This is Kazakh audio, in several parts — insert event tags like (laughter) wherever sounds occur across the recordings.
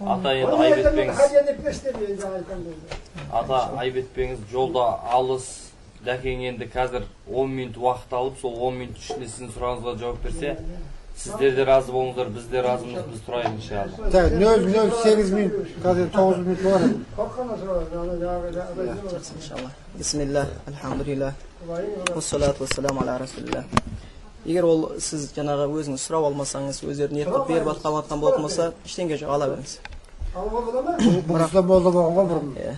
ата енді Onu айып yetemem, етпеңіз hadi edip gösteriyor yani ayıptan böyle. ата айып етпеңіз жолда алыс. Дәкең енді қазір 10 минут уақыт алып сол 10 минут ішінде сіздің сұрағыңызға жауап берсе сіздер де разы болыңыздар біз де разымыз біз тұрайық иншалла. Так, 008 минут, қазір 9 минут yani ya, ya, ya, ya, иншалла. Бисмилля альхамдулилля ya, ya, уассалату вассаламу аля расулилля егер ол сіз жаңағы өзіңіз сұрап алмасаңыз өздері ниет қылып беріп жатқан болатын болса ештеңе жоқ ала беріңіз Alma bula mı? Burası bolda bolğan bұрын. иә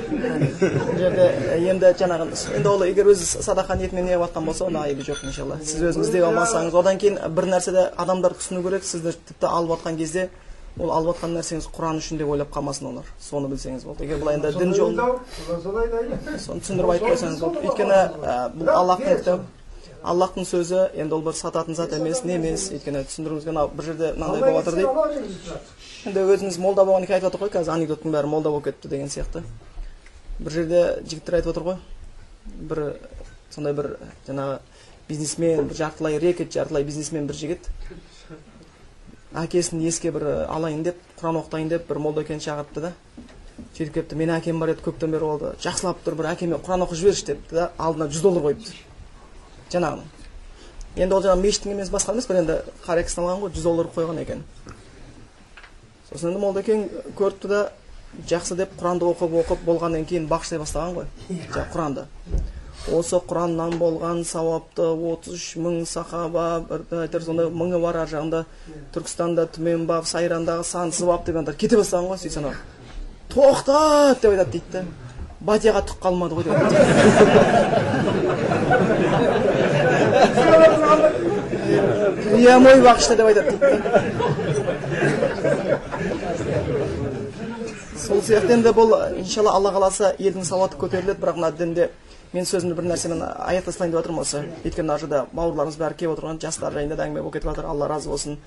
(laughs) бұл жерде енді жаңағы енді ол егер өзі садақа ниетімен неғып жатқан болса онда айыбы жоқ иншалла сіз өзіңіз іздеп алмасаңыз одан кейін бір нәрседе адамдар түсіну керек сізді тіпті алып жатқан кезде ол алып жатқан нәрсеңіз құран үшін деп ойлап қалмасын олар. Соны білсеңіз болды. Егер былай енді дін жолын iyi. (laughs) соны түсіндіріп айтып қойсаңыз болды. өйткені бұл аллахтың кітабы. Аллахтың сөзі енді ол бір сататын зат емес не емес. Өйткені түсіндіруіміз керек бір жерде мынандай болып жатыр дейді. енді өзіміз молда болғаннан кейін айтып жатыр ғой. Қазір анекдоттың бәрі молда болып кетті деген сияқты. Бір жерде жігіттер айтып отыр ғой. Бір сондай бір жаңағы бизнесмен бір жартылай рекет жартылай бизнесмен бір жігіт. Әкесін еске бір алайын деп құран оқытайын деп бір молда шақырыпты да. Сөйтіп келіпті менің әкем бар еді көптен бері болды жақсылап тұр бір әкеме құран оқып жіберші депті да. Алдына жүз доллар қойыпты. Жаңағының енді ол жаңағы мешіттің емес басқа емес бір енді қария кісі алған ғой жүз доллар қойған екен. Сосын енді молдекең көріпті да жақсы деп құранды оқып оқып болғаннан кейін бағыштай бастаған ғой. Жаңағы құранды. Осы құраннан болған сауапты отыз үш мың сахаба бір айтар сондай мыңы бар ар жағында. Түркістанда түменбап сайрандағы сансыз бап деп андар кете бастаған ғой сөйтсе анау тоқтат деп айтады дейді да батияға түк қалмады ғой деп иә мой бағышта деп айтады дейді сол сияқты енді бұл иншалла алла қаласа елдің сауаты көтеріледі бірақ мына дінде мен сөзімді бір нәрсемен аяқтасайын деп жатырмын осы. Өйткені мына жерде бауырларымыз бәрі келіп отырған жастар жайында да әңгіме болып кетіп жатыр. Алла разы болсын.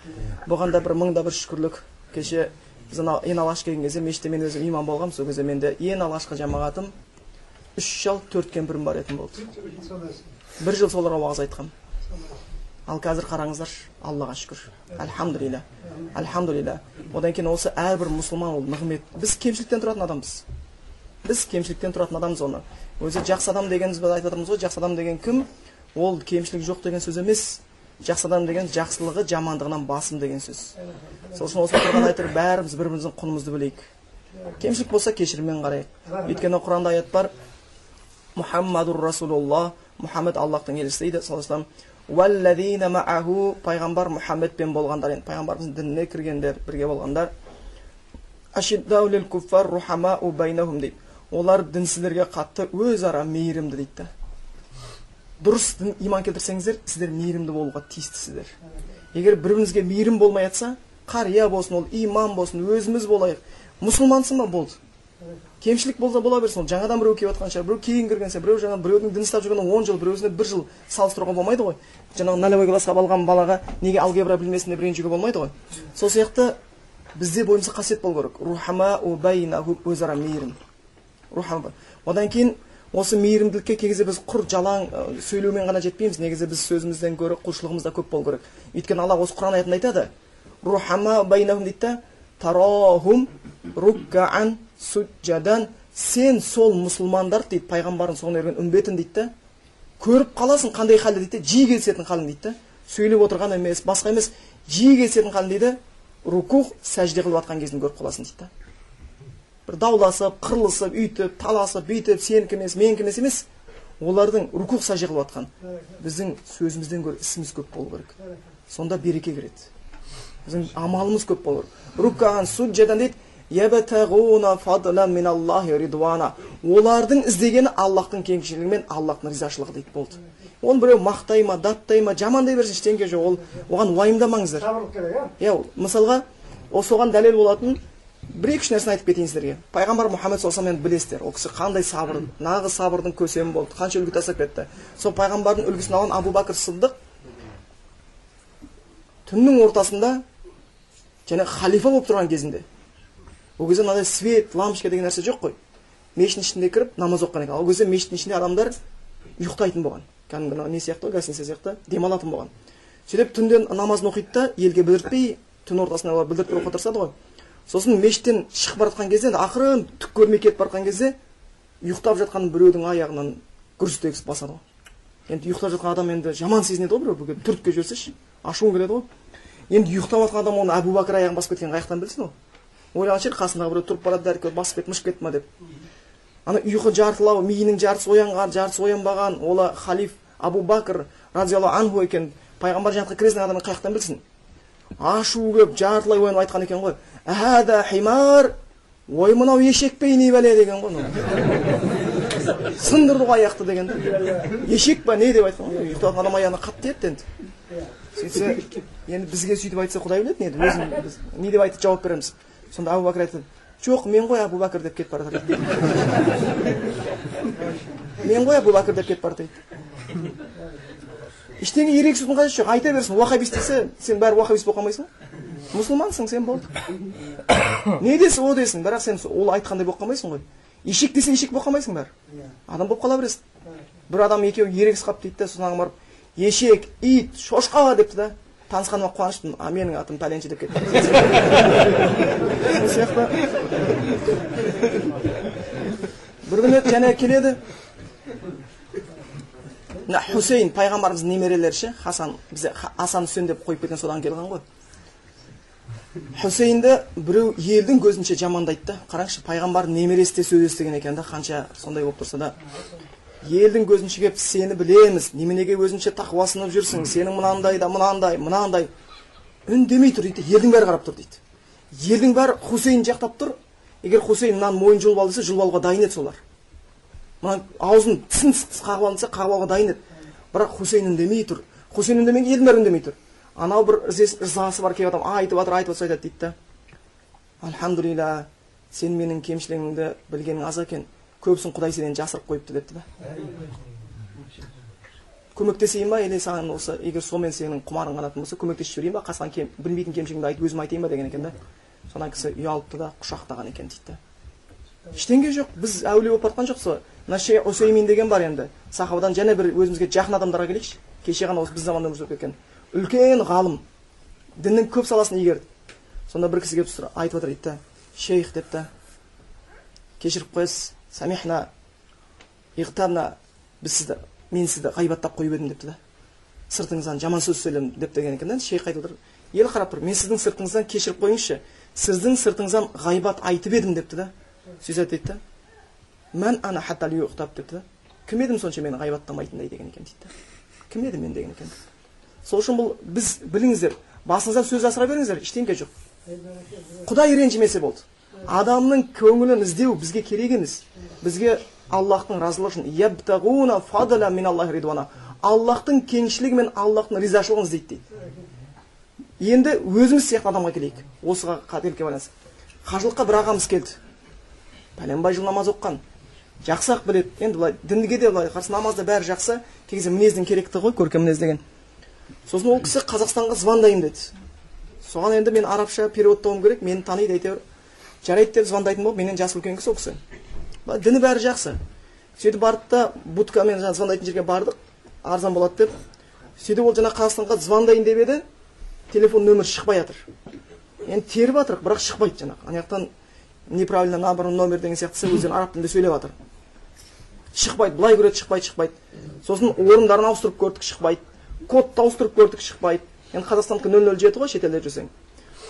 Бұған да бір мыңда бір шүкірлік. Кеше біз анау ең алғаш келген кезде мешітте мен өзім имам болғанмын сол кезде менде ең алғашқы жамағатым үш шал төрт кемпірім бар етін болды. Бір жыл соларға уағыз айтқанмын ал қазір қараңыздаршы аллаға шүкір. Альхамдулилля альхамдулилля. Одан кейін осы әрбір мұсылман ол нығмет. Біз кемшіліктен тұратын адамбыз. Біз кемшіліктен тұратын адамбыз оны. Өзі жақсы адам дегеніміз біз айтып жатырмыз ғой жақсы адам деген кім? Ол кемшілік жоқ деген сөз емес. Жақсы адам деген жақсылығы жамандығынан басым деген сөз. Сол үшін осы тұрған айтыр бәріміз бір біріміздің құнымызды білейік. Кемшілік болса кешіріммен қарайық. Өйткені құранда аят бар. Мұхаммадур расулулла мұхаммед аллахтың елшісі дейді саллаллаху мааху пайғамбар мұхаммедпен болғандар енді пайғамбардың дініне кіргендер бірге болғандар куффар рухамау байнахум дейді олар дінсіздерге қатты өзара мейірімді дейді да дұрыс дін иман келтірсеңіздер сіздер мейірімді болуға тиістісіздер егер бір бірімізге мейірім болмай жатса қария болсын ол имам болсын өзіміз болайық мұсылмансың ба болды кемшілік болса бола берсін ол жаңадан біреу келіп жатқан шығар. Біреу кейін кірген шығар біреу жаңа біреудің дін ұстап жүргеніне он жыл біреусіне бір жыл салыстыруға болмайды ғой. Жаңағы нолевой классқа алған балаға неге алгебра білмесін деп ренжуге болмайды ғой. Сол сияқты бізде бойымызда қасиет болу керек. Рухама өзара мейірім. Рухама одан кейін осы мейірімділікке кей біз құр жалаң сөйлеумен ғана жетпейміз. Негізі біз сөзімізден гөрі құлшылығымыз да көп болу керек. Өйткені алла осы құран аятында айтады. Рухама дейді да тарахум руккаан суджадан сен сол мұсылмандар дейді пайғамбардың соңынан ерген үмбетін дейді да көріп қаласың қандай халде дейді да жиі кездесетін халін дейді да сөйлеп отырған емес басқа емес жиі кездесетін халін дейді рукух сәжде қылып жатқан кезін көріп қаласың дейді да бір дауласып қырылысып үйтіп таласып бүйтіп сенікі емес менікі емес емес олардың рукух сәжде қылып жатқан біздің сөзімізден гөрі ісіміз көп болу керек. Сонда береке кіреді. Біздің амалымыз көп болу керек. Руккаған суджадан дейді Олардың іздегені аллахтың кеңшілігі мен аллахтың ризашылығы дейді болды. Оны біреу мақтай ма даттай ма жамандай берсін ештеңке жоқ. Ол оған уайымдамаңыздар. Ya. иә мысалға ол соған дәлел болатын бір екі үш нәрсені айтып кетейін сіздерге. Пайғамбар мұхаммед саллаллаху алейхи білесіздер ол кісі қандай сабыр нағыз сабырдың көсемі болды қанша үлгі тастап кетті. Сол пайғамбардың үлгісін алған абу бәкір сыдық түннің ортасында және халифа болып тұрған кезінде ол кезде мынандай свет лампочка деген нәрсе жоқ қой мешіттің ішінде кіріп намаз оқыған екен ол кезде мешіттің ішінде адамдар ұйықтайтын болған кәдімгі не сияқты ғой гостиница сияқты демалатын болған сөйтіп түнде намазын оқиды да елге білдіртпей түн ортасында олар білдіртпей оқуға тырысады ғой сосын мешіттен шығып бара жатқан кезде ақырын түк көрмей кетіп бара жатқан кезде ұйықтап жатқан біреудің аяғынан гүрс басады ғой енді ұйықтап жатқан адам енді жаман сезінеді ғой біреу бүге түртіп келіп жіберсеші ашуың келеді ғой енді ұйықтап жатқан адам оны әбу бәкір аяғын басып кеткенін қаяқтан білсін ол ойлаған шығар қасындағы біреу тұрып барады дәрі басып кетіп мышып кетті ма деп ана ұйқы жартылау миының жартысы оянған жартысы оянбаған ол халиф абу бәкір разиаллаху анху екен пайғамбар жәннатқа кіресің адамның қай жақтан білсін ашу келіп жартылай оянып айтқан екен ғой әда химар ой мынау ешек пе не бәле деген ғой мынау сындырды ғой аяқты деген ешек па не деп айтқан ғой ұйықтап адам аяғына қатты тиеді енді сөйтсе енді бізге сөйтіп айтса құдай біледі енді өзім не деп айтып жауап береміз сонда әбу бәкір айтады жоқ мен ғой әбу бәкір деп кетіп бара жатыр мен ғой әбу бәкір деп кетіп бара жатыр дейді ештеңе ерегісудің қажеті жоқ айта берсін уахабист десе сен бәрі уахабист болып қалмайсың ғой мұсылмансың сен болды не десе о десін бірақ сен ол айтқандай болып қалмайсың ғой ешек десе ешек болып қалмайсың бәрі адам болып қала бересің бір адам екеуі ерегісіп қалып дейді да содан барып ешек ит шошқа депті да танысқаныма қуаныштымын а менің атым пәленше деп кетті сол (laughs) сияқты. Бір күні және келеді. Мына хусейн пайғамбарымыздың немерелері ше хасан бізде асан үсен деп қойып кеткен содан келген ғой. Хусейнді біреу елдің көзінше жамандайды да қараңызшы пайғамбардың немересі де сөз естіген екен да қанша сондай болып тұрса да. Елдің көзінше келіп сені білеміз неменеге өзінше тақуасынып жүрсің сенің мынандай да мынандай мынандай. Үндемей тұр дейді елдің бәрі қарап тұр дейді. Елдің бәрі хусейн жақтап тұр. Егер хусейн мынаны мойнын жұлып ал десе жұлып алуға дайын еді солар. Мына аузын тісін қағып ал десе қағып алуға дайын еді. Бірақ хусейн үндемей тұр. Хусейн үндемеген елдің бәрі үндемей тұр. Анау бір ырзасы бар келіп адам айтып жатыр айтып жатса айтады дейді да. Альхамдулилля сен менің кемшілігімді білгенің аз екен. Көбісін құдай сенен жасырып қойыпты депті да көмектесейін ба или саған осы егер сонымен сенің құмарың қанатын болса көмектесіп жіберейін ба қасынан кем, білмейтін кемшілігіңді айтып өзім айтайын ба деген екен да сонан кісі ұялыпты да құшақтаған екен дейді да ештеңе жоқ біз әулие болып жатқан ғой мына шейх усеймин деген бар енді сахабадан және бір өзімізге жақын адамдарға келейікші кеше ғана осы біз заманда өмір сүріп кеткен үлкен ғалым діннің көп саласын игерді сонда бір кісі келіп айтып жатыр дейді да шейх деп та кешіріп қоясыз самихна иғтабна біз сізді мен сізді ғайбаттап қойып едім депті да сыртыңыздан жаман сөз сөйледім деп деген екен да шейх айтып отыр ел қарап тұр мен сіздің сыртыңыздан кешіріп қойыңызшы сіздің сыртыңыздан ғайбат айтып едім депті да сөйтіп дейді да мән ана ұйықтап депті да кім едім сонша мені ғайбаттамайтындай деген екен дейді да кім едім мен деген екен сол үшін бұл біз біліңіздер басыңыздан сөз асыра беріңіздер ештеңе жоқ құдай ренжімесе болды адамның көңілін іздеу бізге керек емес. Бізге аллахтың разылығы үшін аллахтың кеңшілігі мен аллахтың ризашылығын іздейді дейді. Енді өзіміз сияқты адамға келейік. Осыға қателікке байланысты. Қажылыққа бір ағамыз келді. Пәленбай жыл намаз оқыған. Жақсы ақ біледі. Енді былай дінге де былай қарсы намазда бәрі жақсы. Кей кезде мінездің керектігі ғой көркем мінез деген. Сосын ол кісі қазақстанға звондаймын деді. Соған енді мен арабша переводтауым керек мені таниды әйтеуір жарайды деп звондайтын болып менен жасы үлкен кісі ол кісі. Діні бәрі жақсы. Сөйтіп бардық та будкамен жаңағы звондайтын жерге бардық. Арзан болады деп. Сөйтіп ол жаңағы қазақстанға звондайын деп еді. Телефон нөмірі шықпай жатыр. Енді теріп жатырық бірақ шықпайды жаңағы. Ана жақтан неправильно набран номер деген сияқты өздері араб тілінде сөйлеп жатыр. Шықпайды былай көреді шықпайды шықпайды. Сосын орындарын ауыстырып көрдік шықпайды. Кодты ауыстырып көрдік шықпайды. Енді қазақстандікі нөл нөл жеті ғой шетелде жүрсең.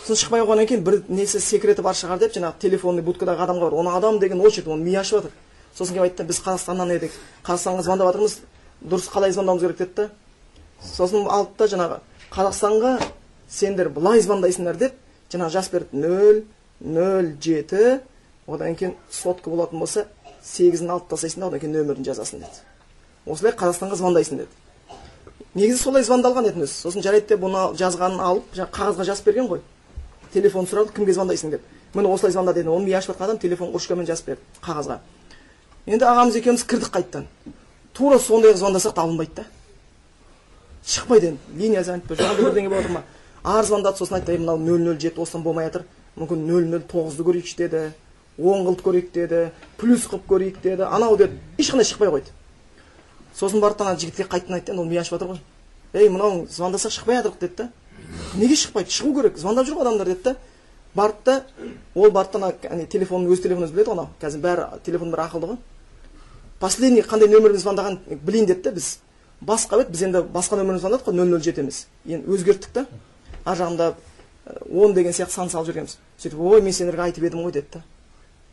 Сосын шықпай қойғаннан кейін бір несі секреті бар шығар деп жаңағы телефонный будкадағы адамға бар. Оны адам деген очередь оны миы ашып жатыр. Сосын келіп айтты біз қазақстаннан едік. Қазақстанға звондап жатырмыз. Дұрыс қалай звондауымыз керек? деді да сосын алды да жаңағы қазақстанға сендер былай звондайсыңдар деп жаңағы жазып берді. Нөл нөл жеті одан кейін сотка болатын болса сегізін алып тастайсың да одан кейін нөмірін жазасың деді. Осылай қазақстанға звондайсың деді. Негізі солай звондалған еді өзі сосын жарайды деп бұны жазғанын алып жаңағы қағазға жазып берген ғой. Телефон сұрады кімге звондайсың деп. Міне осылай звонда деді оны миы ашып жатқан адам телефон ручкамен жазып берді қағазға. Енді ағамыз екеуміз кірдік қайтадан тура сондай қылып звондасақ та алынбайды да. Шықпайды енді линия занят па жоқ бірдеңе болып жатыр ма? Ары звондады сосын айтты мынау нөл нөл жеті осыдан болмай жатыр. Мүмкін нөл нөл тоғызды көрейікші деді он қылып көрейік деді плюс қылып көрейік деді. Анау деді ешқандай шықпай қойды. Сосын барды да ана жігітке қайтадан айтты енді ол ми ашып жатыр ғой. Ей мынау звондасақ шықпай жатырық деді да. Неге шықпайды? Шығу керек. Звондап жүр ғой адамдар деді да барды да ол барды да ана телефонын өз телефоныңыз біледі ғой анау. Қазір бәрі телефон бәрі ақылды ғой. Последний қандай нөмірмен звондағанын білейін деді да біз. Басқа еді біз енді басқа нөмірмен звондадық қой нөл нөл жеті емес енді өзгерттік та. Ар жағында он деген сияқты сан салып жібергенбіз сөйтіп ой мен сендерге айтып едім ғой деді да.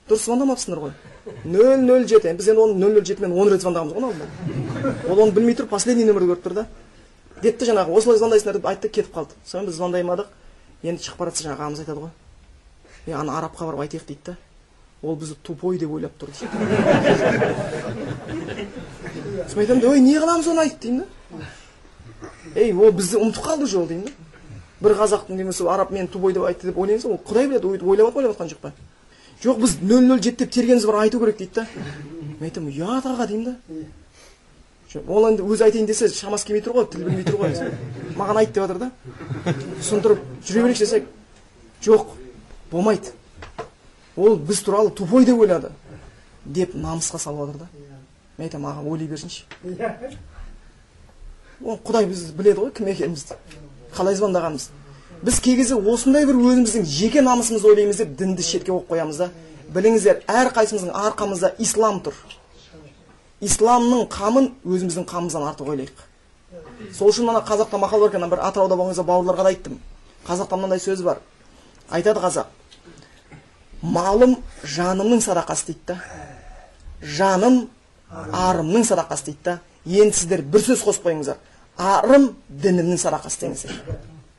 Дұрыс звондамапсыңдар ғой. Нөл нөл жеті біз енді оны нөл нөл жетімен он рет звондағанбыз ғой алдында ол оны білмей тұрып последний нөмірді көріп тұр да. Деді жаңағы. Осылай звондайсыңдар деп айтты кетіп қалды. Сонымен біз звондай алмадық енді шығып бара жатса жаңағы айтады ғой. Е ана арабқа барып айтайық дейді да ол бізді тупой деп ойлап тұр дейді. Сосын айтамын ой не қыламыз оны айт деймін да. Ей ол бізді ұмытып қалды уже ол деймін да. Бір қазақтың немесе араб мені тупой деп айтты деп ойлаймыз ол құдай біледі ойлап ойлап жатқан жоқ па? Жоқ біз нөл нөл жеті деп тергеніміз бар айту керек дейді да. Мен айтамын ұят аға деймін да. Ол енді өзі айтайын десе шамасы келмей тұр ғой тіл білмей тұр ғой. Маған айт деп жатыр да. Тұрып жүре берейікші десек жоқ болмайды. Ол біз туралы тупой деп ойлады. Деп намысқа салып жатыр да. Мен айтамын аға ойлай берсінші. Ол құдай бізді біледі ғой кім екенімізді. Қалай звондағанымызды. Біз кей кезде осындай бір өзіміздің жеке намысымызды ойлаймыз деп дінді шетке қойып қоямыз да. Біліңіздер әрқайсымыздың арқамызда ислам тұр. Исламның қамын өзіміздің қамымыздан артық ойлайық. Сол үшін ана қазақта мақал бар екен бір атырауда болған кезде бауырларға да айттым. Қазақта мынандай сөз бар. Айтады қазақ. Малым жанымның садақасы дейді да. Жаным арымның садақасы дейді да. Енді сіздер бір сөз қосып қойыңыздар. Арым дінімнің садақасы деңіздер.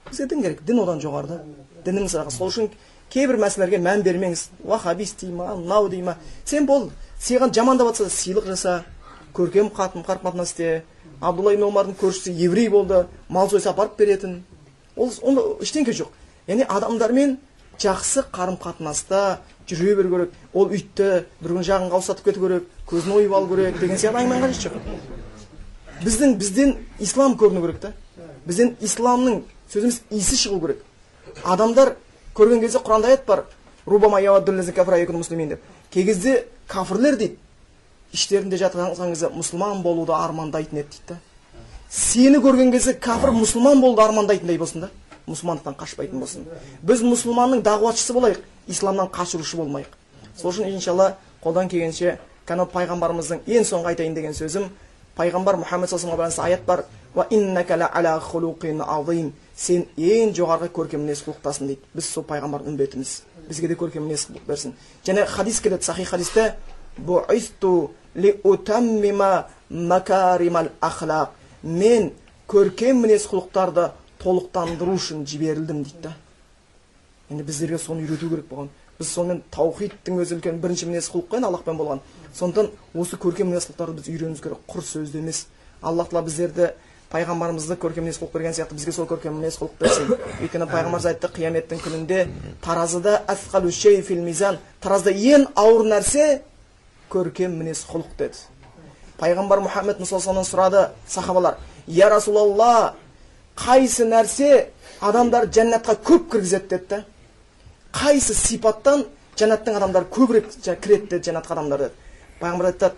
Бізге дін керек. Дін одан жоғары да діннің садақасы. Сол үшін кейбір мәселелерге мән бермеңіз. Уахабист дей ма мынау дей ма? Сен бол. Саған жамандап жатса сыйлық жаса көркем қатым қарым қатынас істе абдулла ибн омардың көршісі еврей болды мал сойса апарып беретін. Ол онда ештеңке жоқ. Яғни адамдармен жақсы қарым қатынаста жүре беру керек. Ол үйтті бір күні жағынға ұстатып кету керек көзін ойып алу керек деген сияқты әңгіменің қажеті жоқ. Біздің бізден ислам көріну керек та. Бізден исламның сөзіміз иісі шығу керек. Адамдар көрген кезде құранда аят бар. Деп кей кезде кәпірлер дейді іштерінде жатқан кезде мұсылман болуды армандайтын еді дейді да сені көрген кезде кәпір мұсылман болуды армандайтындай болсын да мұсылмандықтан қашпайтын болсын біз мұсылманның дағуатшысы болайық исламнан қашырушы болмайық сол үшін иншалла қолдан келгенше кәні пайғамбарымыздың ең соңғы айтайын деген сөзім пайғамбар мұхаммед саллаллаху алейhi аят бар сен ең жоғарғы көркем мінез құлықтасың дейді. Біз сол пайғамбардың үмбетіміз. Бізге де көркем мінез құлық берсін. Және хадис келеді сахи хадисте мен көркем мінез құлықтарды толықтандыру үшін жіберілдім дейді да. Енді біздерге соны үйрету керек болған. Біз сонымен таухидтың өзі үлкен бірінші мінез құлық қой енді аллахпен болған. Сондықтан осы көркем мінез құлықтарды біз үйренуіміз керек. Құр сөзде емес. Аллах тағала біздерді пайғамбарымызды көркем мінез құлық берген сияқты бізге сол көркем мінез құлық берсін. Өйткені пайғамбарымыз айтты қияметтің күнінде таразыда таразда ең ауыр нәрсе көркем мінез құлық деді. Пайғамбар мұхаммед мұсаллаллаху сұрады сахабалар я расулалла қайсы нәрсе адамдар жәннатқа көп кіргізеді? деді да қайсы сипаттан жәннаттың адамдары көбірек кіреді? деді жәннатқа адамдар деді. Пайғамбар айтты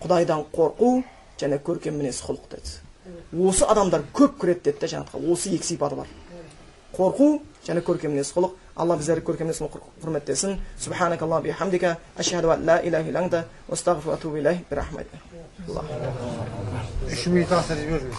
құдайдан қорқу және көркем мінез құлық деді осы адамдар көп кіреді деді да жәннатқа осы екі сипаты бар қорқу және көркем мінез құлық алла біздерді көркем мінез құрметтесін субханакалла бихамдика ашхаду ан ла иляха илля анта астағфиру илайх бирахматик үш минут жіберіңіз